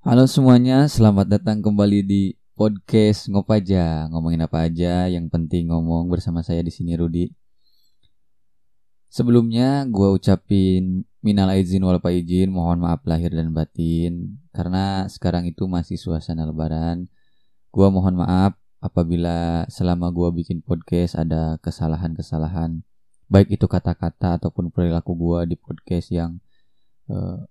Halo semuanya, selamat datang kembali di podcast Ngopaja. Ngomongin apa aja, yang penting ngomong bersama saya di sini Rudi. Sebelumnya gue ucapin minal aizin wal izin, mohon maaf lahir dan batin karena sekarang itu masih suasana lebaran. Gue mohon maaf apabila selama gue bikin podcast ada kesalahan-kesalahan baik itu kata-kata ataupun perilaku gue di podcast yang uh,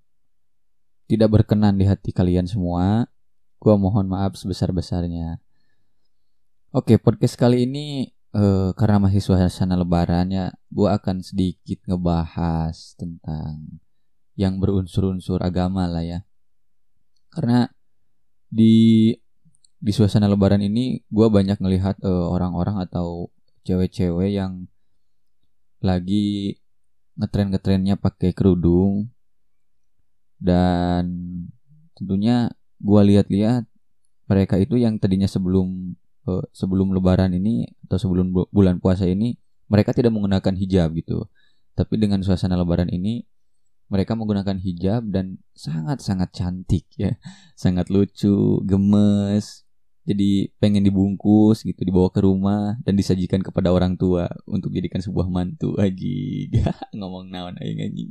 tidak berkenan di hati kalian semua, gua mohon maaf sebesar-besarnya. Oke, podcast kali ini uh, karena masih suasana lebaran ya, gua akan sedikit ngebahas tentang yang berunsur-unsur agama lah ya. Karena di di suasana lebaran ini gua banyak ngelihat uh, orang-orang atau cewek-cewek yang lagi ngetren-ngetrennya pakai kerudung dan tentunya gue lihat-lihat mereka itu yang tadinya sebelum uh, sebelum lebaran ini atau sebelum bu bulan puasa ini mereka tidak menggunakan hijab gitu. Tapi dengan suasana lebaran ini mereka menggunakan hijab dan sangat-sangat cantik ya. Sangat lucu gemes jadi pengen dibungkus gitu dibawa ke rumah dan disajikan kepada orang tua untuk jadikan sebuah mantu. Lagi ngomong naon aing anjing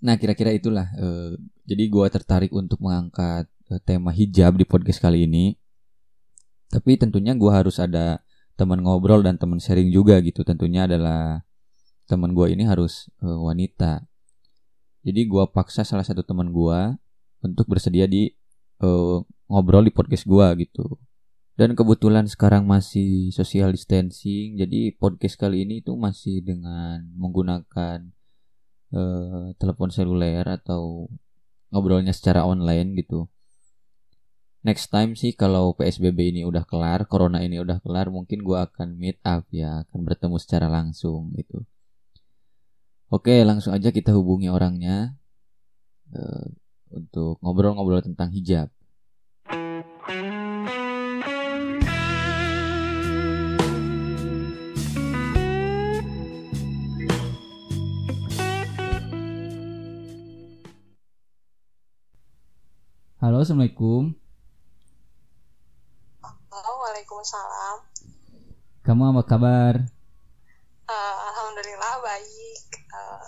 Nah, kira-kira itulah. Uh, jadi gue tertarik untuk mengangkat uh, tema hijab di podcast kali ini. Tapi tentunya gue harus ada teman ngobrol dan teman sharing juga gitu. Tentunya adalah teman gue ini harus uh, wanita. Jadi gue paksa salah satu teman gue untuk bersedia di uh, ngobrol di podcast gue gitu. Dan kebetulan sekarang masih social distancing, jadi podcast kali ini tuh masih dengan menggunakan uh, telepon seluler atau ngobrolnya secara online gitu. Next time sih kalau PSBB ini udah kelar, corona ini udah kelar, mungkin gue akan meet up ya, akan bertemu secara langsung gitu. Oke, langsung aja kita hubungi orangnya uh, untuk ngobrol-ngobrol tentang hijab. Halo, assalamualaikum. Halo, waalaikumsalam. Kamu apa kabar? Uh, Alhamdulillah baik. Uh,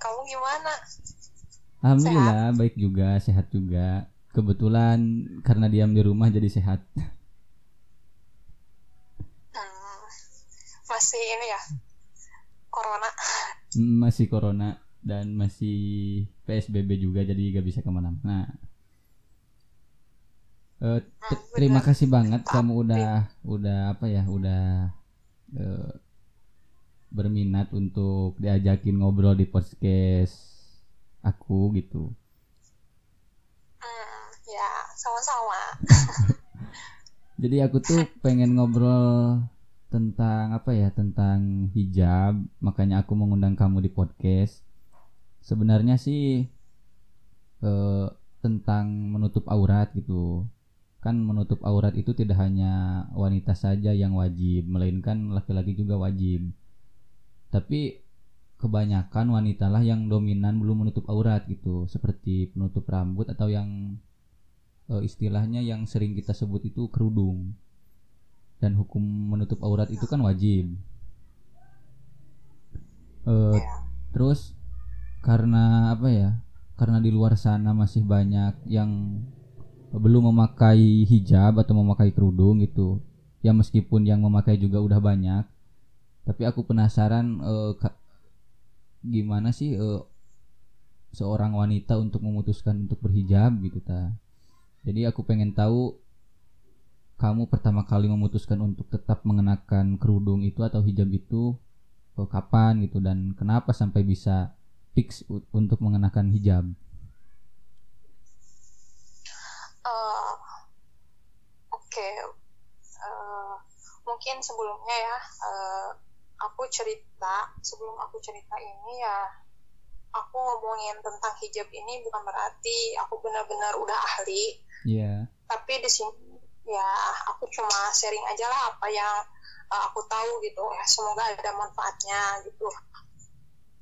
kamu gimana? Alhamdulillah sehat? baik juga, sehat juga. Kebetulan karena diam di rumah jadi sehat. Hmm, masih ini ya, corona. Masih corona dan masih PSBB juga jadi gak bisa ke mana-mana. Uh, terima kasih banget kamu udah udah apa ya udah uh, berminat untuk diajakin ngobrol di podcast aku gitu. Hmm, ya sama-sama. Jadi aku tuh pengen ngobrol tentang apa ya tentang hijab makanya aku mengundang kamu di podcast. Sebenarnya sih uh, tentang menutup aurat gitu kan menutup aurat itu tidak hanya wanita saja yang wajib, melainkan laki-laki juga wajib. Tapi kebanyakan wanita lah yang dominan belum menutup aurat gitu, seperti penutup rambut atau yang e, istilahnya yang sering kita sebut itu kerudung. Dan hukum menutup aurat itu kan wajib. E, terus karena apa ya? Karena di luar sana masih banyak yang belum memakai hijab atau memakai kerudung gitu. Ya meskipun yang memakai juga udah banyak. Tapi aku penasaran uh, gimana sih uh, seorang wanita untuk memutuskan untuk berhijab gitu ta. Jadi aku pengen tahu kamu pertama kali memutuskan untuk tetap mengenakan kerudung itu atau hijab itu uh, kapan gitu? Dan kenapa sampai bisa fix untuk mengenakan hijab uh, oke okay. uh, eh, mungkin sebelumnya ya uh, aku cerita sebelum aku cerita ini ya aku ngomongin tentang hijab ini bukan berarti aku benar-benar udah ahli yeah. tapi di sini ya aku cuma sharing aja lah apa yang uh, aku tahu gitu ya semoga ada manfaatnya gitu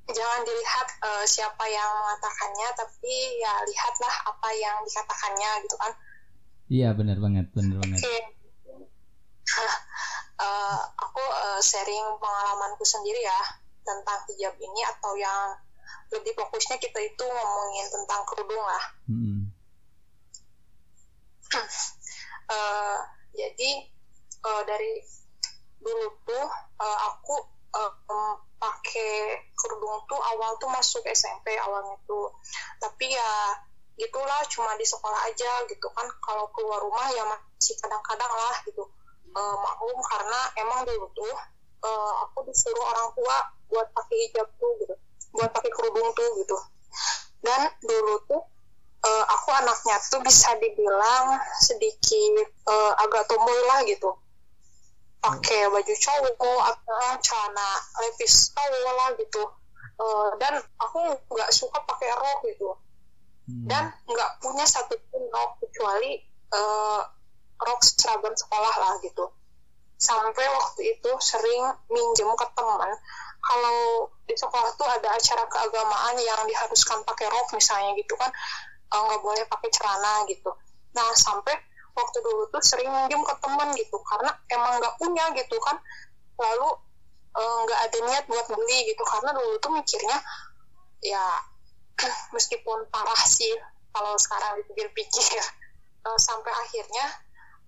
jangan dilihat uh, siapa yang mengatakannya tapi ya lihatlah apa yang dikatakannya gitu kan iya benar banget benar banget okay. Uh, aku uh, sharing pengalamanku sendiri ya tentang hijab ini atau yang lebih fokusnya kita itu ngomongin tentang kerudung lah. Hmm. uh, jadi uh, dari dulu tuh uh, aku uh, pakai kerudung tuh awal tuh masuk SMP awalnya tuh. Tapi ya gitulah cuma di sekolah aja gitu kan. Kalau keluar rumah ya masih kadang-kadang lah gitu e, maklum karena emang dulu tuh e, aku disuruh orang tua buat pakai hijab tuh gitu buat pakai kerudung tuh gitu. Dan dulu tuh e, aku anaknya tuh bisa dibilang sedikit e, agak tomboy lah gitu. Pakai baju cowok atau celana levis cowok lah gitu. Uh, dan aku nggak suka pakai rok gitu. Hmm. dan nggak punya satu pun rok kecuali uh, rok seragam sekolah lah gitu. Sampai waktu itu sering minjem ke teman kalau di sekolah tuh ada acara keagamaan yang diharuskan pakai rok misalnya gitu kan. Eh, nggak boleh pakai celana gitu. Nah sampai waktu dulu tuh sering minjem ke teman gitu. Karena emang nggak punya gitu kan. Lalu eh, nggak ada niat buat beli gitu. Karena dulu tuh mikirnya ya meskipun parah sih kalau sekarang dipikir-pikir uh, sampai akhirnya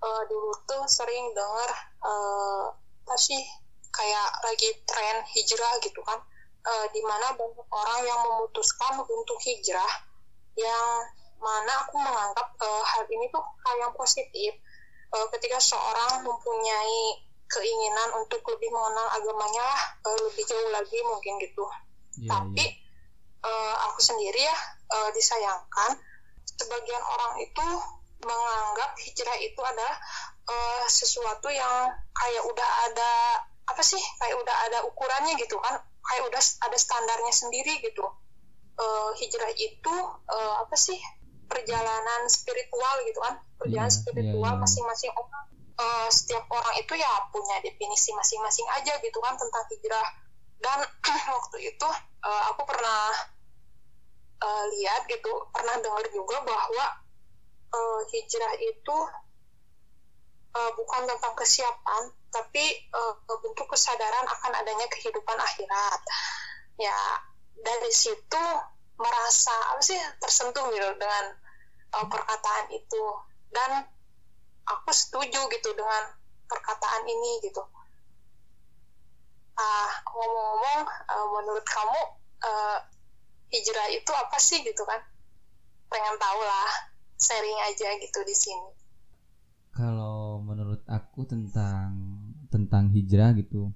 uh, dulu tuh sering denger uh, apa sih kayak lagi tren hijrah gitu kan. Uh, di mana banyak orang yang memutuskan untuk hijrah yang mana aku menganggap uh, hal ini tuh hal yang positif. Uh, ketika seorang mempunyai keinginan untuk lebih mengenal agamanya lah uh, lebih jauh lagi mungkin gitu. Yeah, tapi yeah. Uh, aku sendiri ya uh, disayangkan sebagian orang itu menganggap hijrah itu adalah uh, sesuatu yang kayak udah ada apa sih kayak udah ada ukurannya gitu kan kayak udah ada standarnya sendiri gitu uh, hijrah itu uh, apa sih perjalanan spiritual gitu kan perjalanan yeah, spiritual yeah, yeah. masing-masing orang uh, setiap orang itu ya punya definisi masing-masing aja gitu kan tentang hijrah dan waktu itu uh, aku pernah uh, lihat gitu pernah dengar juga bahwa uh, hijrah itu uh, bukan tentang kesiapan tapi uh, bentuk kesadaran akan adanya kehidupan akhirat. Ya dari situ merasa apa sih tersentuh gitu dengan uh, perkataan itu. Dan aku setuju gitu dengan perkataan ini gitu. Ah ngomong-ngomong uh, menurut kamu uh, hijrah itu apa sih gitu kan? Pengen tahu lah sharing aja gitu di sini kalau menurut aku tentang tentang hijrah gitu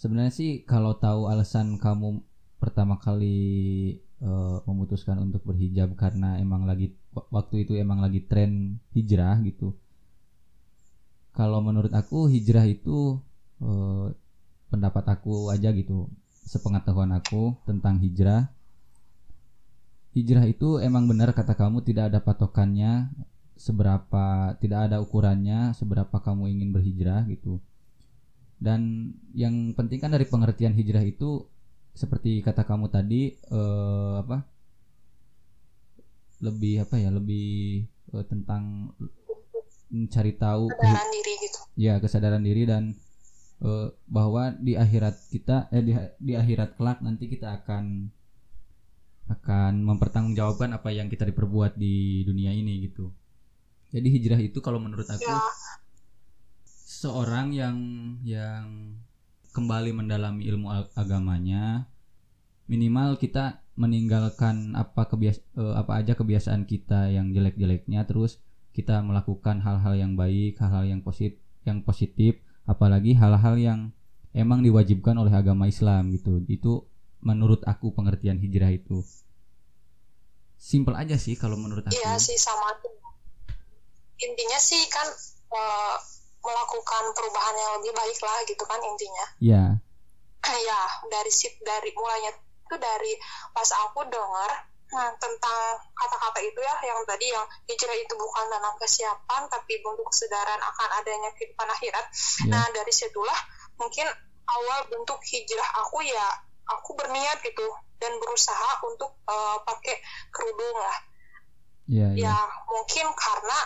sebenarnya sih kalau tahu alasan kamu pertama kali uh, memutuskan untuk berhijab karena emang lagi waktu itu emang lagi tren hijrah gitu. Kalau menurut aku hijrah itu uh, pendapat aku aja gitu, sepengetahuan aku tentang hijrah. Hijrah itu emang benar kata kamu tidak ada patokannya seberapa tidak ada ukurannya seberapa kamu ingin berhijrah gitu. Dan yang penting kan dari pengertian hijrah itu seperti kata kamu tadi uh, apa lebih apa ya lebih uh, tentang mencari tahu kesadaran diri gitu ya kesadaran diri dan uh, bahwa di akhirat kita eh di, di akhirat kelak nanti kita akan akan mempertanggungjawabkan apa yang kita diperbuat di dunia ini gitu jadi hijrah itu kalau menurut aku ya. seorang yang yang kembali mendalami ilmu agamanya minimal kita meninggalkan apa kebias uh, apa aja kebiasaan kita yang jelek-jeleknya terus kita melakukan hal-hal yang baik hal-hal yang positif yang positif apalagi hal-hal yang emang diwajibkan oleh agama Islam gitu itu menurut aku pengertian hijrah itu? Simple aja sih kalau menurut aku. Iya sih sama intinya sih kan uh, melakukan perubahan yang lebih baik lah gitu kan intinya. Ya ya dari sit dari mulainya itu dari pas aku dengar hmm, tentang kata-kata itu ya yang tadi yang hijrah itu bukan tentang kesiapan tapi bentuk kesadaran akan adanya kehidupan akhirat. Yeah. nah dari situlah mungkin awal bentuk hijrah aku ya aku berniat gitu dan berusaha untuk uh, pakai kerudung lah. Yeah, yeah. ya mungkin karena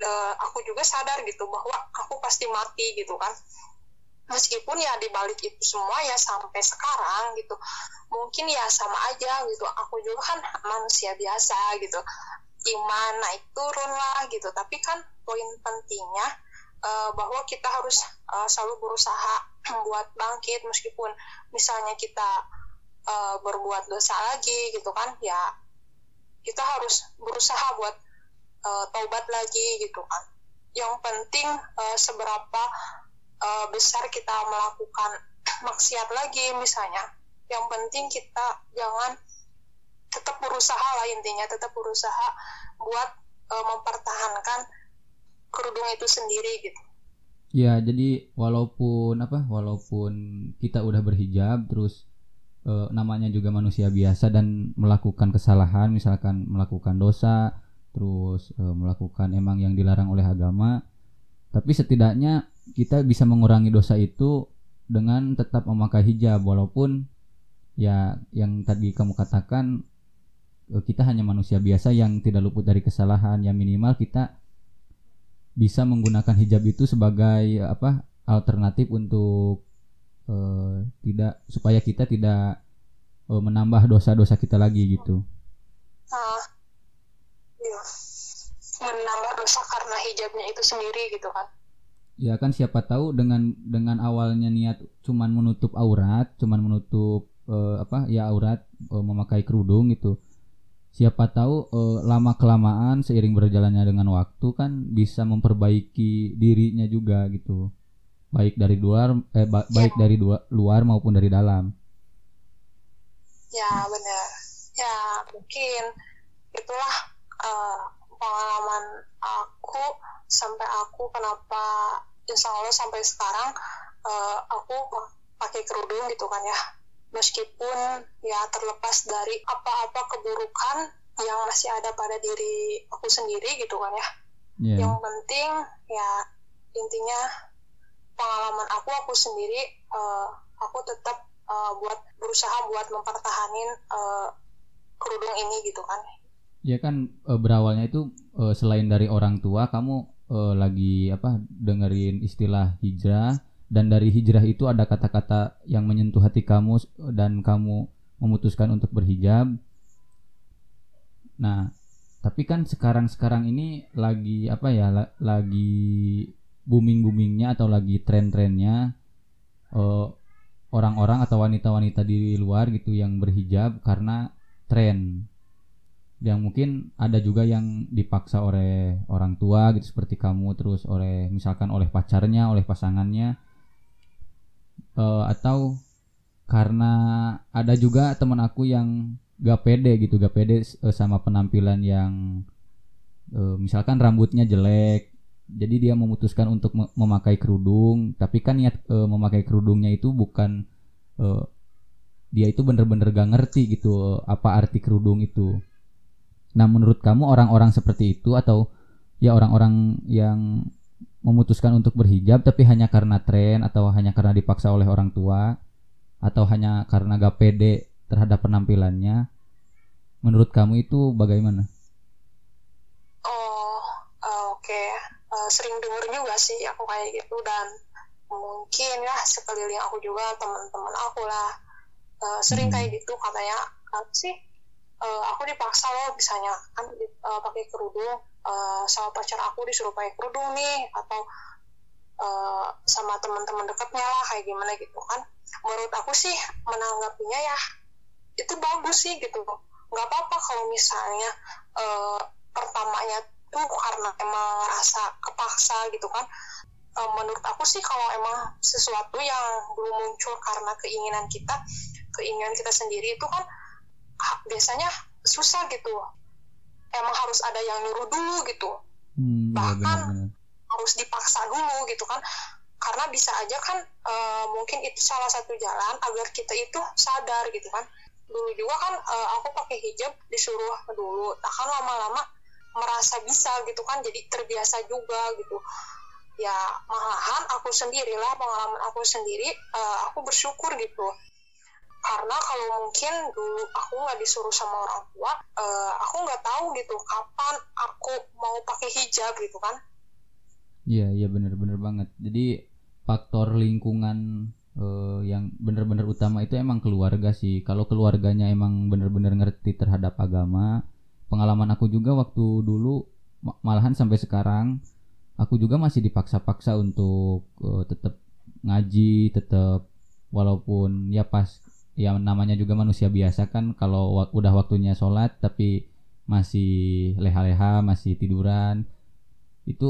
uh, aku juga sadar gitu bahwa aku pasti mati gitu kan. Meskipun ya dibalik itu semua ya sampai sekarang gitu mungkin ya sama aja gitu. Aku juga kan manusia biasa gitu. Iman naik turun lah gitu. Tapi kan poin pentingnya uh, bahwa kita harus uh, selalu berusaha buat bangkit meskipun misalnya kita uh, berbuat dosa lagi gitu kan ya kita harus berusaha buat uh, taubat lagi gitu kan. Yang penting uh, seberapa uh, besar kita melakukan maksiat lagi misalnya yang penting kita jangan tetap berusaha lah intinya tetap berusaha buat uh, mempertahankan kerudung itu sendiri gitu. Ya jadi walaupun apa walaupun kita udah berhijab terus uh, namanya juga manusia biasa dan melakukan kesalahan misalkan melakukan dosa terus uh, melakukan emang yang dilarang oleh agama tapi setidaknya kita bisa mengurangi dosa itu dengan tetap memakai hijab walaupun ya yang tadi kamu katakan eh, kita hanya manusia biasa yang tidak luput dari kesalahan yang minimal kita bisa menggunakan hijab itu sebagai apa alternatif untuk uh, tidak supaya kita tidak uh, menambah dosa-dosa kita lagi gitu. Uh, iya. Menambah dosa karena hijabnya itu sendiri gitu kan ya kan siapa tahu dengan dengan awalnya niat cuman menutup aurat cuman menutup uh, apa ya aurat uh, memakai kerudung gitu siapa tahu uh, lama kelamaan seiring berjalannya dengan waktu kan bisa memperbaiki dirinya juga gitu. Baik dari luar eh ba ya. baik dari dua, luar maupun dari dalam. Ya benar. Ya mungkin itulah uh, pengalaman aku sampai aku kenapa insya Allah sampai sekarang uh, aku pakai kerudung gitu kan ya meskipun ya terlepas dari apa-apa keburukan yang masih ada pada diri aku sendiri gitu kan ya yeah. yang penting ya intinya pengalaman aku aku sendiri uh, aku tetap uh, buat berusaha buat mempertahanin uh, kerudung ini gitu kan ya kan berawalnya itu selain dari orang tua kamu lagi apa dengerin istilah hijrah dan dari hijrah itu ada kata-kata yang menyentuh hati kamu dan kamu memutuskan untuk berhijab. Nah, tapi kan sekarang-sekarang ini lagi apa ya? lagi booming-boomingnya atau lagi tren-trennya uh, orang-orang atau wanita-wanita di luar gitu yang berhijab karena tren yang mungkin ada juga yang dipaksa oleh orang tua gitu seperti kamu terus oleh misalkan oleh pacarnya oleh pasangannya uh, atau karena ada juga teman aku yang gak pede gitu gak pede uh, sama penampilan yang uh, misalkan rambutnya jelek jadi dia memutuskan untuk memakai kerudung tapi kan niat uh, memakai kerudungnya itu bukan uh, dia itu bener-bener gak ngerti gitu apa arti kerudung itu. Nah, menurut kamu orang-orang seperti itu atau ya orang-orang yang memutuskan untuk berhijab tapi hanya karena tren atau hanya karena dipaksa oleh orang tua atau hanya karena gak pede terhadap penampilannya, menurut kamu itu bagaimana? Oh, uh, oke. Okay. Uh, sering dengar juga sih aku kayak gitu dan mungkin ya sekeliling aku juga teman-teman aku lah uh, sering hmm. kayak gitu katanya apa sih uh, aku dipaksa loh misalnya kan uh, pakai kerudung uh, sama pacar aku disuruh pakai kerudung nih atau uh, sama teman-teman dekatnya lah kayak gimana gitu kan. Menurut aku sih menanggapinya ya itu bagus sih gitu. Nggak apa-apa kalau misalnya uh, pertamanya tuh karena emang rasa kepaksa gitu kan. Uh, menurut aku sih kalau emang sesuatu yang belum muncul karena keinginan kita keinginan kita sendiri itu kan biasanya susah gitu emang harus ada yang nyuruh dulu gitu. Hmm, iya, bahkan bener, bener. harus dipaksa dulu gitu kan. Karena bisa aja kan uh, mungkin itu salah satu jalan agar kita itu sadar gitu kan. Dulu juga kan uh, aku pakai hijab disuruh dulu. Nah kan lama-lama merasa bisa gitu kan jadi terbiasa juga gitu. Ya malahan aku sendirilah pengalaman aku sendiri uh, aku bersyukur gitu karena kalau mungkin dulu aku nggak disuruh sama orang tua uh, aku nggak tahu gitu kapan aku mau pakai hijab gitu kan. Iya iya bener-bener banget. Jadi faktor lingkungan uh, yang bener-bener utama itu emang keluarga sih. Kalau keluarganya emang bener-bener ngerti terhadap agama pengalaman aku juga waktu dulu malahan sampai sekarang aku juga masih dipaksa-paksa untuk uh, tetap ngaji tetap walaupun ya pas ya namanya juga manusia biasa kan kalau udah waktunya sholat tapi masih leha-leha masih tiduran itu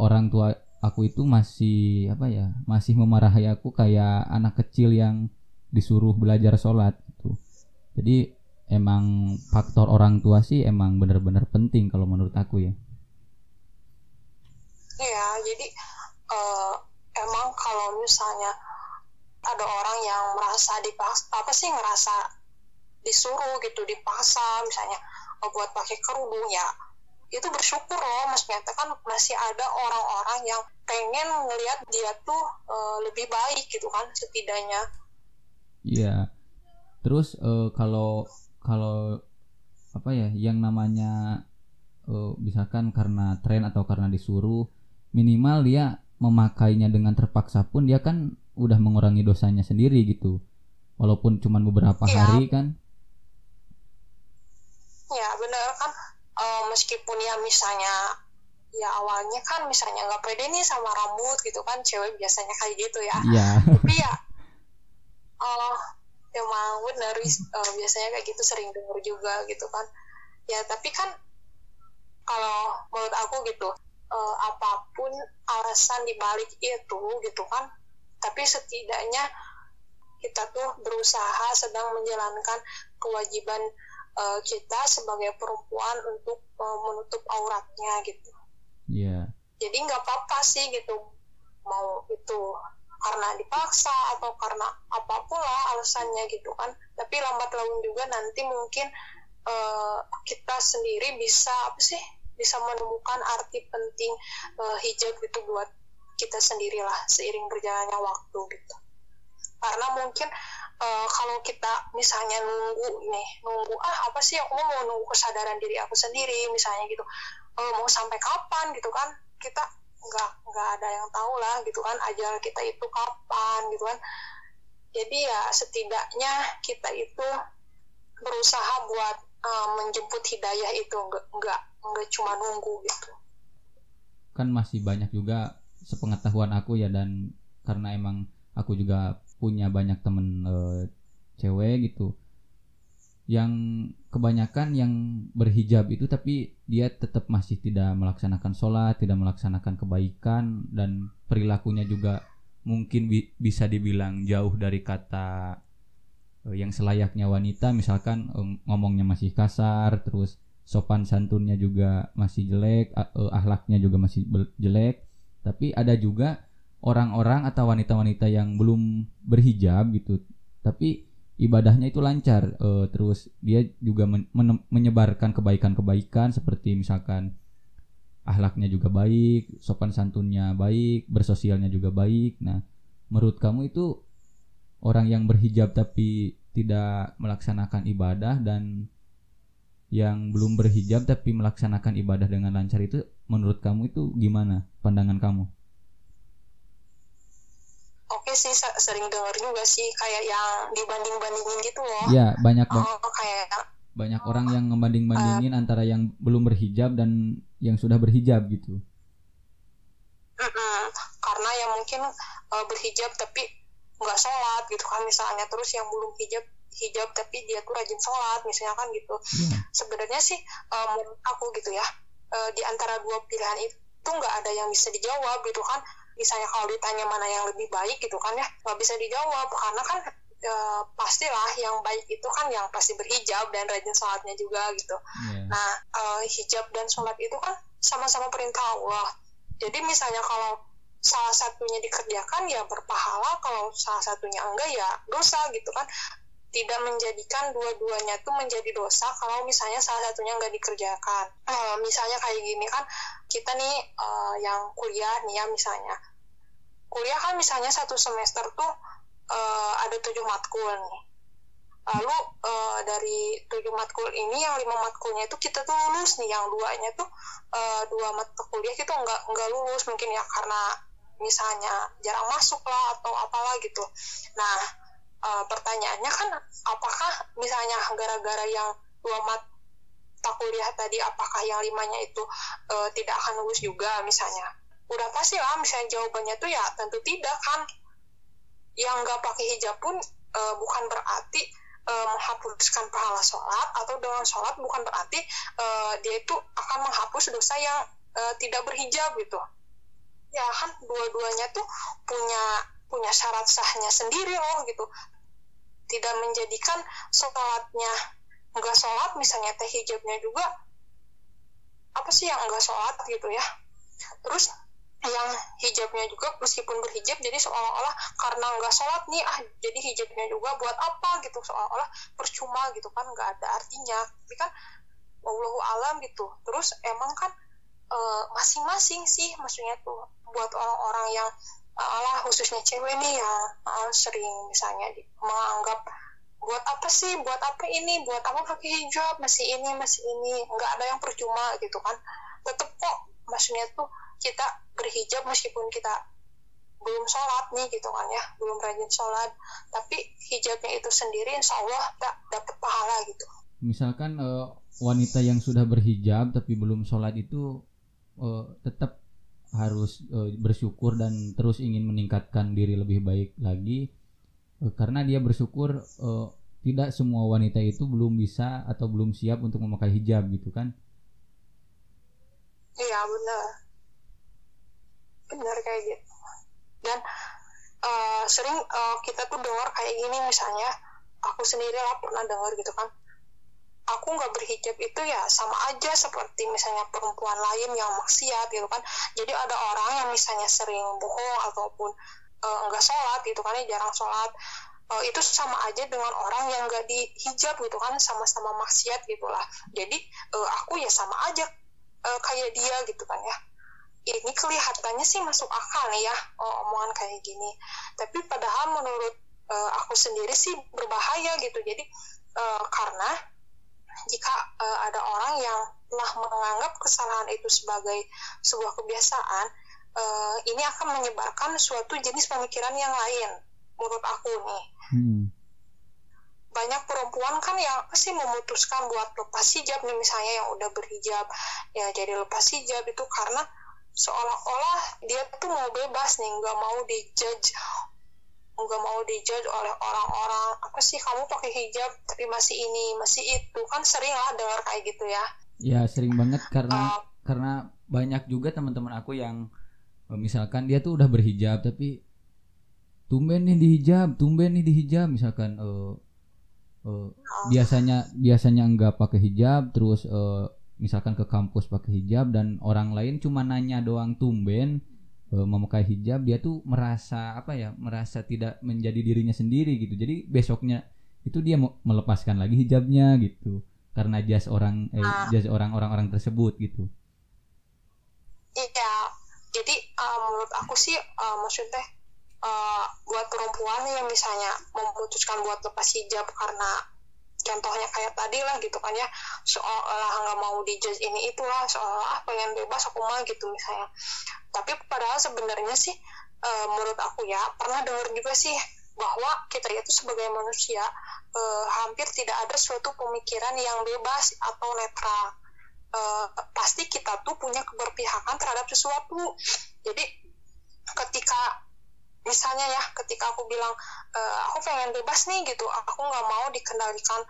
orang tua aku itu masih apa ya masih memarahi aku kayak anak kecil yang disuruh belajar sholat gitu. Jadi emang faktor orang tua sih emang benar-benar penting kalau menurut aku ya. Iya jadi uh, emang kalau misalnya ada orang yang merasa dipaksa apa sih ngerasa disuruh gitu dipaksa misalnya oh, buat pakai kerudung ya itu bersyukur loh ternyata kan masih ada orang-orang yang pengen ngelihat dia tuh uh, lebih baik gitu kan setidaknya. Iya. Terus uh, kalau kalau apa ya yang namanya uh, misalkan karena tren atau karena disuruh minimal dia memakainya dengan terpaksa pun dia kan udah mengurangi dosanya sendiri gitu walaupun cuma beberapa ya. hari kan ya benar kan uh, meskipun ya misalnya ya awalnya kan misalnya nggak pede nih sama rambut gitu kan cewek biasanya kayak gitu ya ya. tapi ya uh, emang benar uh, biasanya kayak gitu sering dengar juga gitu kan ya tapi kan kalau menurut aku gitu uh, apa pun alasan dibalik itu gitu kan tapi setidaknya kita tuh berusaha sedang menjalankan kewajiban uh, kita sebagai perempuan untuk uh, menutup auratnya gitu. Iya. Yeah. Jadi nggak apa-apa sih gitu mau itu karena dipaksa atau karena apa pun lah alasannya gitu kan. Tapi lambat laun juga nanti mungkin uh, kita sendiri bisa apa sih bisa menemukan arti penting uh, hijab itu buat kita sendirilah seiring berjalannya waktu gitu. Karena mungkin uh, kalau kita misalnya nunggu nih nunggu ah apa sih aku mau nunggu kesadaran diri aku sendiri misalnya gitu. Uh, mau sampai kapan? gitu kan. Kita nggak nggak ada yang tahu lah gitu kan ajal kita itu kapan gitu kan. Jadi ya setidaknya kita itu berusaha buat uh, menjemput hidayah itu. Nggak nggak nggak cuma nunggu gitu. Kan masih banyak juga sepengetahuan aku ya dan karena emang aku juga punya banyak temen e, cewek gitu yang kebanyakan yang berhijab itu tapi dia tetap masih tidak melaksanakan sholat tidak melaksanakan kebaikan dan perilakunya juga mungkin bi bisa dibilang jauh dari kata e, yang selayaknya wanita. Misalkan e, ngomongnya masih kasar terus sopan santunnya juga masih jelek, uh, ahlaknya juga masih jelek tapi ada juga orang-orang atau wanita-wanita yang belum berhijab gitu. Tapi ibadahnya itu lancar uh, terus dia juga men menyebarkan kebaikan-kebaikan seperti misalkan ahlaknya juga baik sopan santunnya baik bersosialnya juga baik. Nah menurut kamu itu orang yang berhijab tapi tidak melaksanakan ibadah dan yang belum berhijab tapi melaksanakan ibadah dengan lancar itu menurut kamu itu gimana pandangan kamu? Oke sih sering dengar juga sih kayak yang dibanding-bandingin gitu loh. Iya banyak oh, kayak banyak orang yang ngebanding-bandingin uh, antara yang belum berhijab dan yang sudah berhijab gitu. Karena yang mungkin uh, berhijab tapi nggak sholat gitu kan misalnya terus yang belum hijab hijab tapi dia tuh rajin sholat misalnya kan gitu yeah. sebenarnya sih um, aku gitu ya uh, di antara dua pilihan itu nggak ada yang bisa dijawab gitu kan misalnya kalau ditanya mana yang lebih baik gitu kan ya nggak bisa dijawab karena kan e, pastilah yang baik itu kan yang pasti berhijab dan rajin sholatnya juga gitu. Yeah. Nah e, hijab dan sholat itu kan sama-sama perintah Allah. Jadi misalnya kalau salah satunya dikerjakan ya berpahala, kalau salah satunya enggak ya dosa gitu kan tidak menjadikan dua-duanya itu menjadi dosa kalau misalnya salah satunya nggak dikerjakan. Uh, misalnya kayak gini kan, kita nih uh, yang kuliah nih ya misalnya, kuliah kan misalnya satu semester tuh uh, ada tujuh matkul nih. lalu uh, dari tujuh matkul ini yang lima matkulnya itu kita tuh lulus nih yang duanya tuh uh, dua mata kuliah kita nggak nggak lulus mungkin ya karena misalnya jarang masuk lah atau apalah gitu nah uh, pertanyaannya kan apakah misalnya gara-gara yang dua mata kuliah tadi apakah yang limanya itu uh, tidak akan lulus juga misalnya? Udah pasti lah misalnya jawabannya tuh ya tentu tidak kan. Yang nggak pakai hijab pun uh, bukan berarti menghapuskan pahala sholat atau dengan sholat bukan berarti uh, dia itu akan menghapus dosa yang uh, tidak berhijab gitu. Ya kan dua-duanya tuh punya punya syarat sahnya sendiri loh gitu. Tidak menjadikan sholatnya enggak sholat misalnya teh hijabnya juga apa sih yang enggak sholat gitu ya. Terus yang hijabnya juga meskipun berhijab jadi seolah-olah karena nggak sholat nih ah jadi hijabnya juga buat apa gitu. Seolah-olah percuma gitu kan nggak ada artinya. Tapi kan wallahu alam gitu. Terus emang kan eh, masing-masing sih maksudnya tuh buat orang-orang yang Allah khususnya cewek nih uh, sering misalnya di, menganggap buat apa sih? Buat apa ini? Buat apa pakai hijab? Masih ini masih ini. Nggak ada yang percuma gitu kan. Tetep kok maksudnya tuh kita berhijab meskipun kita belum sholat nih gitu kan ya belum rajin sholat. Tapi hijabnya itu sendiri insya Allah tak dapat pahala gitu. Misalkan uh, wanita yang sudah berhijab tapi belum sholat itu uh, tetap harus uh, bersyukur dan terus ingin meningkatkan diri lebih baik lagi. Uh, karena dia bersyukur uh, tidak semua wanita itu belum bisa atau belum siap untuk memakai hijab gitu kan. Iya benar. Benar kayak gitu. Dan uh, sering uh, kita tuh dengar kayak gini misalnya aku sendiri lah pernah dengar gitu kan aku nggak berhijab itu ya sama aja seperti misalnya perempuan lain yang maksiat gitu kan. Jadi ada orang yang misalnya sering bohong ataupun uh, nggak sholat gitu kan ya jarang sholat uh, itu sama aja dengan orang yang nggak dihijab gitu kan sama-sama maksiat gitulah jadi uh, aku ya sama aja uh, kayak dia gitu kan ya. Ini kelihatannya sih masuk akal ya oh, omongan kayak gini. Tapi padahal menurut uh, aku sendiri sih berbahaya gitu. Jadi uh, karena jika uh, ada orang yang telah menganggap kesalahan itu sebagai sebuah kebiasaan uh, ini akan menyebarkan suatu jenis pemikiran yang lain menurut aku nih hmm. banyak perempuan kan yang pasti memutuskan buat lepas hijab nih misalnya yang udah berhijab ya jadi lepas hijab itu karena seolah-olah dia tuh mau bebas nih nggak mau dijudge nggak mau dijudge oleh orang-orang. Apa sih kamu pakai hijab tapi masih ini masih itu. Kan sering lah dengar kayak gitu ya. Ya sering banget karena uh, karena banyak juga teman-teman aku yang eh, misalkan dia tuh udah berhijab tapi tumben nih dihijab tumben nih dihijab misalkan uh, uh, biasanya biasanya nggak pakai hijab terus uh, misalkan ke kampus pakai hijab dan orang lain cuma nanya doang tumben memakai hijab dia tuh merasa apa ya merasa tidak menjadi dirinya sendiri gitu. Jadi besoknya itu dia mau melepaskan lagi hijabnya gitu. Karena jas orang eh, uh, jas orang orang-orang tersebut gitu. Iya. Jadi uh, menurut aku sih uh, maksudnya uh, buat perempuan yang misalnya memutuskan buat lepas hijab karena contohnya kayak tadi lah gitu kan ya seolah nggak mau dijudge ini itulah seolah ah pengen bebas aku mah gitu misalnya. Tapi padahal sebenarnya sih e, menurut aku ya pernah dengar juga sih bahwa kita itu sebagai manusia e, hampir tidak ada suatu pemikiran yang bebas atau netral. E, pasti kita tuh punya keberpihakan terhadap sesuatu. Jadi ketika misalnya ya ketika aku bilang e, aku pengen bebas nih gitu aku nggak mau dikendalikan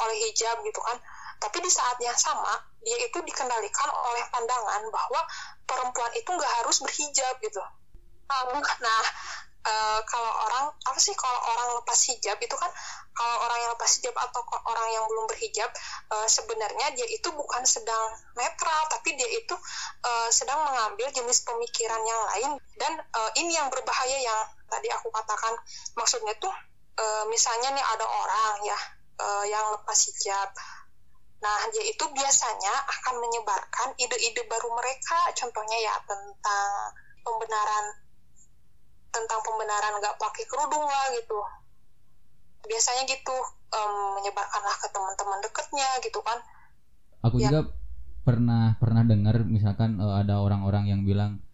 oleh hijab gitu kan. Tapi di saat yang sama dia itu dikendalikan oleh pandangan bahwa perempuan itu nggak harus berhijab gitu. Nah uh, kalau orang apa sih kalau orang lepas hijab itu kan kalau orang yang lepas hijab atau orang yang belum berhijab uh, sebenarnya dia itu bukan sedang netral tapi dia itu uh, sedang mengambil jenis pemikiran yang lain. Dan uh, ini yang berbahaya yang tadi aku katakan. Maksudnya tuh uh, misalnya nih ada orang ya uh, yang lepas hijab. Nah, dia itu biasanya akan menyebarkan ide-ide baru mereka, contohnya ya tentang pembenaran tentang pembenaran nggak pakai kerudung lah gitu biasanya gitu um, menyebarkanlah ke teman-teman dekatnya gitu kan aku Ya. juga pernah pernah dengar misalkan eh, ada orang-orang yang bilang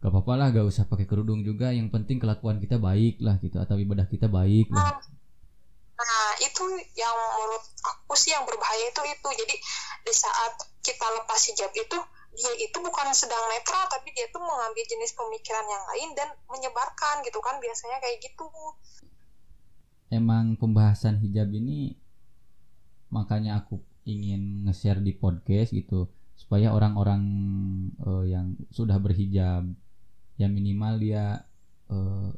gak apa-apa lah gak usah pakai kerudung juga yang penting kelakuan kita baik lah gitu atau ibadah kita baik lah Nah, itu yang menurut aku sih yang berbahaya itu itu. Jadi di saat kita lepas hijab itu dia itu bukan sedang netral tapi dia tuh mengambil jenis pemikiran yang lain dan menyebarkan gitu kan biasanya kayak gitu. emang pembahasan hijab ini makanya aku ingin nge-share di podcast gitu supaya orang-orang eh, yang sudah berhijab ya minimal dia eh,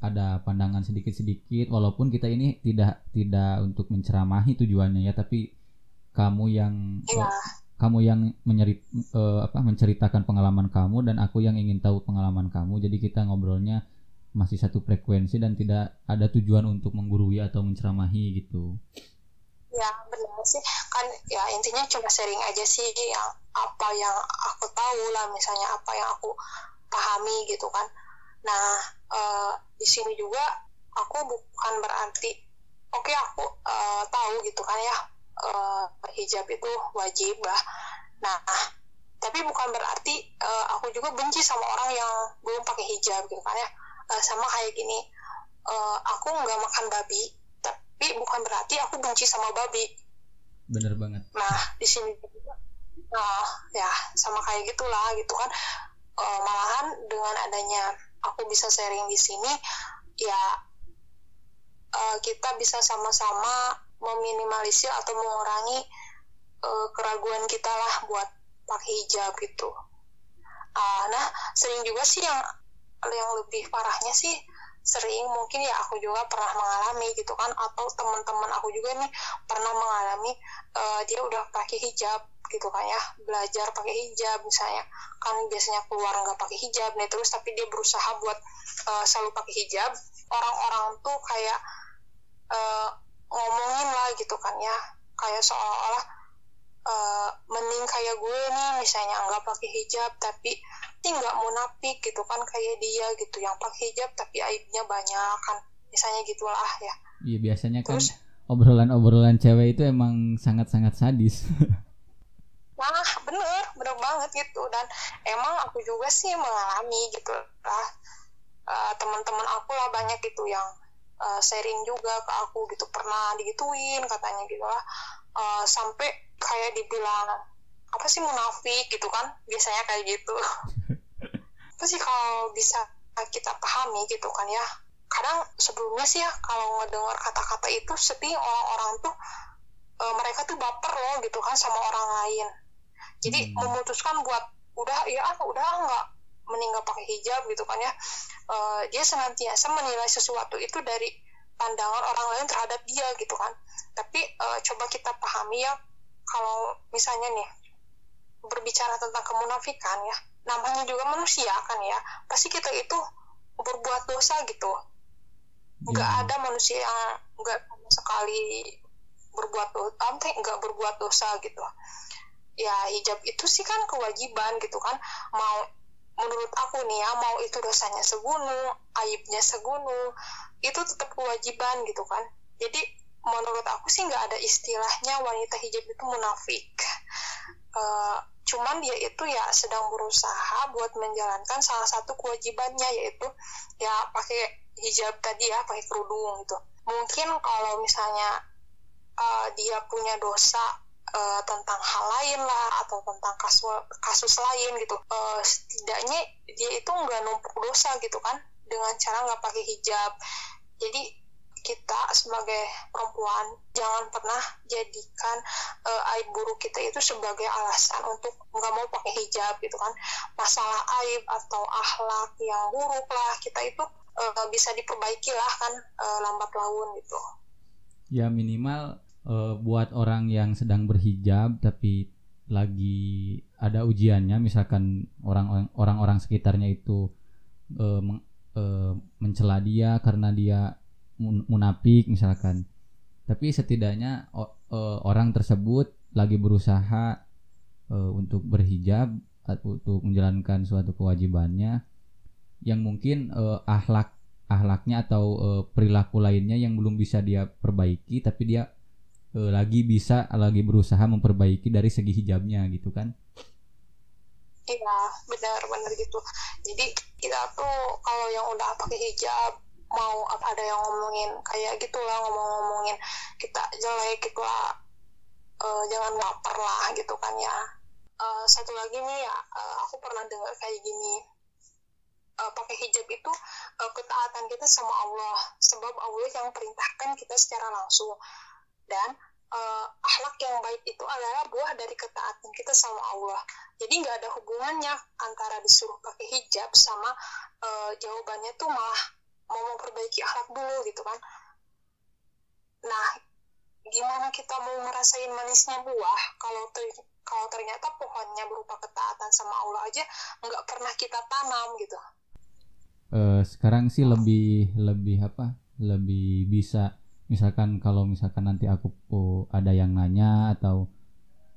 ada pandangan sedikit-sedikit walaupun kita ini tidak tidak untuk menceramahi tujuannya ya tapi kamu yang Iya. Kamu yang menyerit eh, apa menceritakan pengalaman kamu dan aku yang ingin tahu pengalaman kamu. Jadi kita ngobrolnya masih satu frekuensi dan tidak ada tujuan untuk menggurui atau menceramahi gitu. Ya benar sih. Kan ya intinya cuma sharing aja sih yang apa yang aku tahu lah misalnya apa yang aku pahami gitu kan. Nah eh, di sini juga aku bukan berarti oke aku eh, tahu gitu kan ya eh, hijab itu wajib lah. Nah tapi bukan berarti eh, aku juga benci sama orang yang belum pakai hijab gitu kan ya. Eh, sama kayak gini eh, aku nggak makan babi tapi bukan berarti aku benci sama babi. bener banget Nah, di sini juga, nah, ya sama kayak gitulah gitu kan. Eh, malahan dengan adanya aku bisa sharing di sini, ya eh, kita bisa sama-sama meminimalisir atau mengurangi eh, keraguan kita lah buat pakai hijab gitu. Ah, nah, sering juga sih yang yang lebih parahnya sih sering mungkin ya aku juga pernah mengalami gitu kan atau teman-teman aku juga nih pernah mengalami eh, dia udah pakai hijab gitu kan ya belajar pakai hijab misalnya kan biasanya keluar nggak pakai hijab nih terus tapi dia berusaha buat eh, selalu pakai hijab orang-orang tuh kayak eh, ngomongin lah gitu kan ya kayak seolah-olah eh, mending kayak gue nih misalnya nggak pakai hijab tapi nggak munafik gitu kan kayak dia gitu yang pakai hijab tapi aibnya banyak kan misalnya gitulah ya iya biasanya kan terus obrolan-obrolan cewek itu emang sangat-sangat sadis Nah, bener, bener banget gitu. Dan emang aku juga sih mengalami gitu lah. Eh, teman-teman aku lah banyak gitu yang eh, sharing juga ke aku gitu. Pernah digituin katanya gitu lah. Eh, sampai kayak dibilang, apa sih munafik gitu kan. Biasanya kayak gitu. apa sih kalau bisa kita pahami gitu kan ya. Kadang sebelumnya sih ya, kalau ngedengar kata-kata itu, sedih orang-orang tuh, eh, mereka tuh baper loh gitu kan sama orang lain jadi Hmm. memutuskan buat udah ya ah, udah nggak meninggal pakai hijab gitu kan ya. Eh, dia senantiasa menilai sesuatu itu dari pandangan orang lain terhadap dia gitu kan. Tapi eh, coba kita pahami ya kalau misalnya nih berbicara tentang kemunafikan ya namanya juga manusia kan ya pasti kita itu berbuat dosa gitu. Nggak Iya. ada manusia yang nggak sama sekali berbuat dosa nggak berbuat dosa gitu. Ya hijab itu sih kan kewajiban gitu kan. Mau menurut aku nih ya mau itu dosanya segunung aibnya segunung itu tetap kewajiban gitu kan. Jadi menurut aku sih nggak ada istilahnya wanita hijab itu munafik. Eh, cuman dia itu ya sedang berusaha buat menjalankan salah satu kewajibannya yaitu ya pakai hijab tadi ya pakai kerudung gitu. Mungkin kalau misalnya eh, dia punya dosa eh, tentang hal lain lah atau tentang kasus kasus lain gitu. Eh, setidaknya dia itu nggak numpuk dosa gitu kan dengan cara nggak pakai hijab. Jadi kita sebagai perempuan jangan pernah jadikan eh, aib buruk kita itu sebagai alasan untuk nggak mau pakai hijab gitu kan. Masalah aib atau akhlak yang buruk lah kita itu eh, bisa diperbaiki lah kan eh, lambat laun gitu. Ya minimal eh, buat orang yang sedang berhijab tapi lagi ada ujiannya misalkan orang orang-orang sekitarnya itu eh, meng- eh, mencela dia karena dia mun- munafik misalkan. Tapi setidaknya eh, orang tersebut lagi berusaha eh, untuk berhijab untuk menjalankan suatu kewajibannya yang mungkin eh, akhlak ahlaknya atau uh, perilaku lainnya yang belum bisa dia perbaiki tapi dia uh, lagi bisa lagi berusaha memperbaiki dari segi hijabnya gitu kan? Iya benar-benar gitu. Jadi kita tuh kalau yang udah pakai hijab mau apa ada yang ngomongin kayak gitulah ngomong-ngomongin kita jelek gitu lah. Uh, jangan lapar lah gitu kan ya. Uh, satu lagi nih ya uh, aku pernah dengar kayak gini. Uh, pakai hijab itu uh, ketaatan kita sama Allah. Sebab Allah yang perintahkan kita secara langsung dan uh, akhlak yang baik itu adalah buah dari ketaatan kita sama Allah. Jadi nggak ada hubungannya antara disuruh pakai hijab sama uh, jawabannya tuh malah mau memperbaiki akhlak dulu gitu kan. Nah gimana kita mau ngerasain manisnya buah kalau ter kalau ternyata pohonnya berupa ketaatan sama Allah aja nggak pernah kita tanam gitu? Uh, sekarang sih lebih lebih apa? Lebih bisa misalkan kalau misalkan nanti aku oh, ada yang nanya atau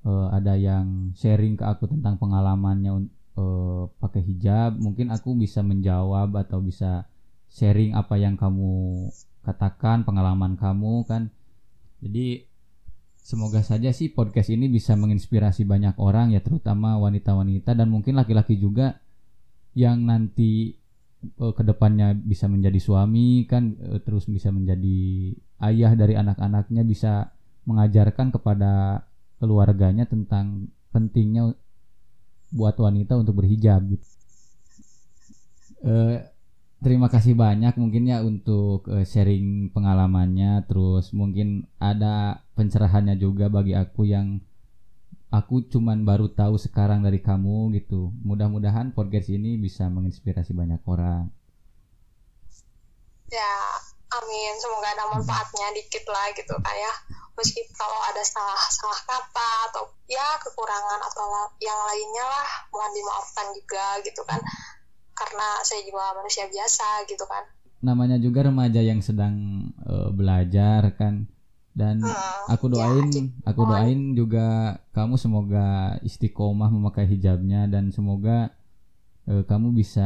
uh, ada yang sharing ke aku tentang pengalamannya uh, pakai hijab mungkin aku bisa menjawab atau bisa sharing apa yang kamu katakan pengalaman kamu kan. Jadi semoga saja sih podcast ini bisa menginspirasi banyak orang ya terutama wanita-wanita dan mungkin laki-laki juga yang nanti uh, ke depannya bisa menjadi suami kan uh, terus bisa menjadi ayah dari anak-anaknya bisa mengajarkan kepada keluarganya tentang pentingnya buat wanita untuk berhijab gitu. Uh, terima kasih banyak mungkin ya untuk uh, sharing pengalamannya terus mungkin ada pencerahannya juga bagi aku yang aku cuman baru tahu sekarang dari kamu gitu. Mudah-mudahan podcast ini bisa menginspirasi banyak orang. Ya, amin. Semoga ada manfaatnya dikit lah gitu kayak meski kalau ada salah salah kata atau ya kekurangan atau yang lainnya lah mohon dimaafkan juga gitu kan. Karena saya juga manusia biasa gitu kan. Namanya juga remaja yang sedang uh, belajar kan. Dan hmm, aku ya, doain ya, aku doain juga kamu semoga istiqomah memakai hijabnya dan semoga uh, kamu bisa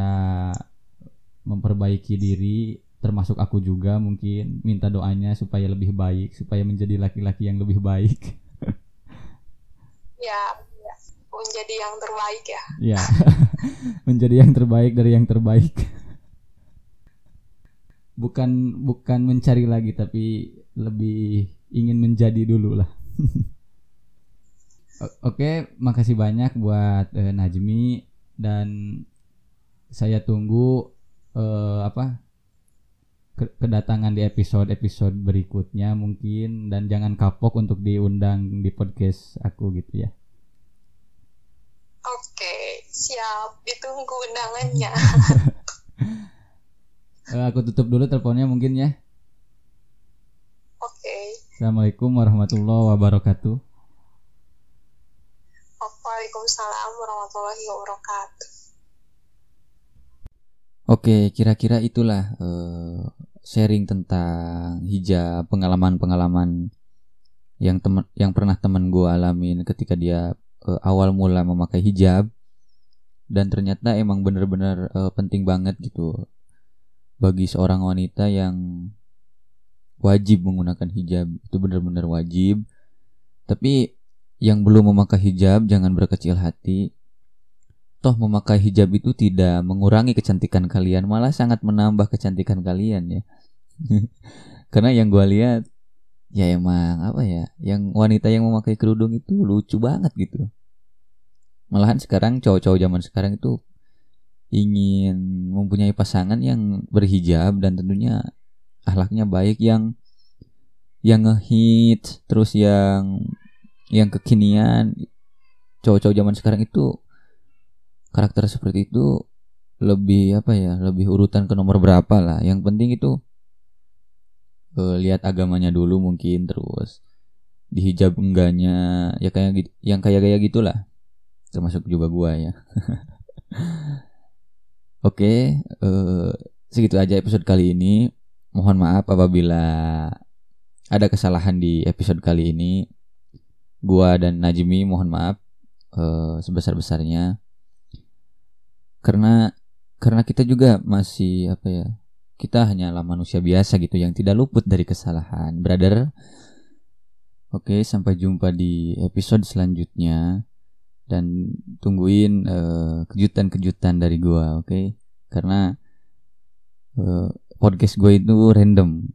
memperbaiki diri termasuk aku juga mungkin minta doanya supaya lebih baik supaya menjadi laki-laki yang lebih baik. Ya, menjadi yang terbaik ya. Ya menjadi yang terbaik dari yang terbaik. Bukan bukan mencari lagi tapi lebih ingin menjadi dulu lah. Oke, makasih banyak buat uh, Najmi. Dan saya tunggu uh, apa kedatangan di episode-episode berikutnya mungkin dan jangan kapok untuk diundang di podcast aku gitu ya. Oke, siap. Ditunggu undangannya. uh, aku tutup dulu teleponnya mungkin ya. Oke. Okay. Assalamualaikum warahmatullahi wabarakatuh. Waalaikumsalam warahmatullahi wabarakatuh. Oke, kira-kira itulah uh, sharing tentang hijab, pengalaman-pengalaman yang temen yang pernah temen gue alamin ketika dia uh, awal mula memakai hijab. Dan ternyata emang bener-bener uh, penting banget gitu bagi seorang wanita yang wajib menggunakan hijab. Itu benar-benar wajib. Tapi yang belum memakai hijab jangan berkecil hati. Toh memakai hijab itu tidak mengurangi kecantikan kalian malah sangat menambah kecantikan kalian ya karena yang gue lihat ya emang apa ya yang wanita yang memakai kerudung itu lucu banget gitu. Malahan sekarang cowok-cowok zaman sekarang itu ingin mempunyai pasangan yang berhijab dan tentunya ahlaknya baik yang yang ngehit terus yang yang kekinian. Cowok-cowok zaman sekarang itu karakter seperti itu lebih apa ya lebih urutan ke nomor berapa lah. Yang penting itu uh, lihat agamanya dulu mungkin terus dihijab enggaknya ya kayak gitu yang kayak kayak gitulah termasuk juga gua ya oke okay, uh, segitu aja episode kali ini Mohon maaf apabila ada kesalahan di episode kali ini. Gua dan Najmi mohon maaf uh, sebesar-besarnya. Karena karena kita juga masih apa ya? Kita hanyalah manusia biasa gitu yang tidak luput dari kesalahan. Brother oke sampai jumpa di episode selanjutnya. Dan tungguin kejutan kejutan-kejutan dari gua oke? Karena uh, podcast gue itu random.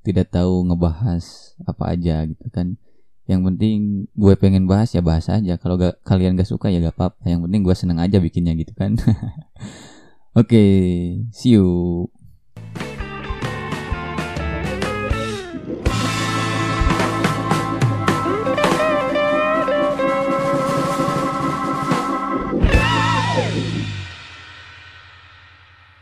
Tidak tahu ngebahas apa aja gitu kan. Yang penting gue pengen bahas ya bahas aja. Kalau kalian gak suka ya gak apa-apa. Yang penting gue seneng aja bikinnya gitu kan. Oke okay, see you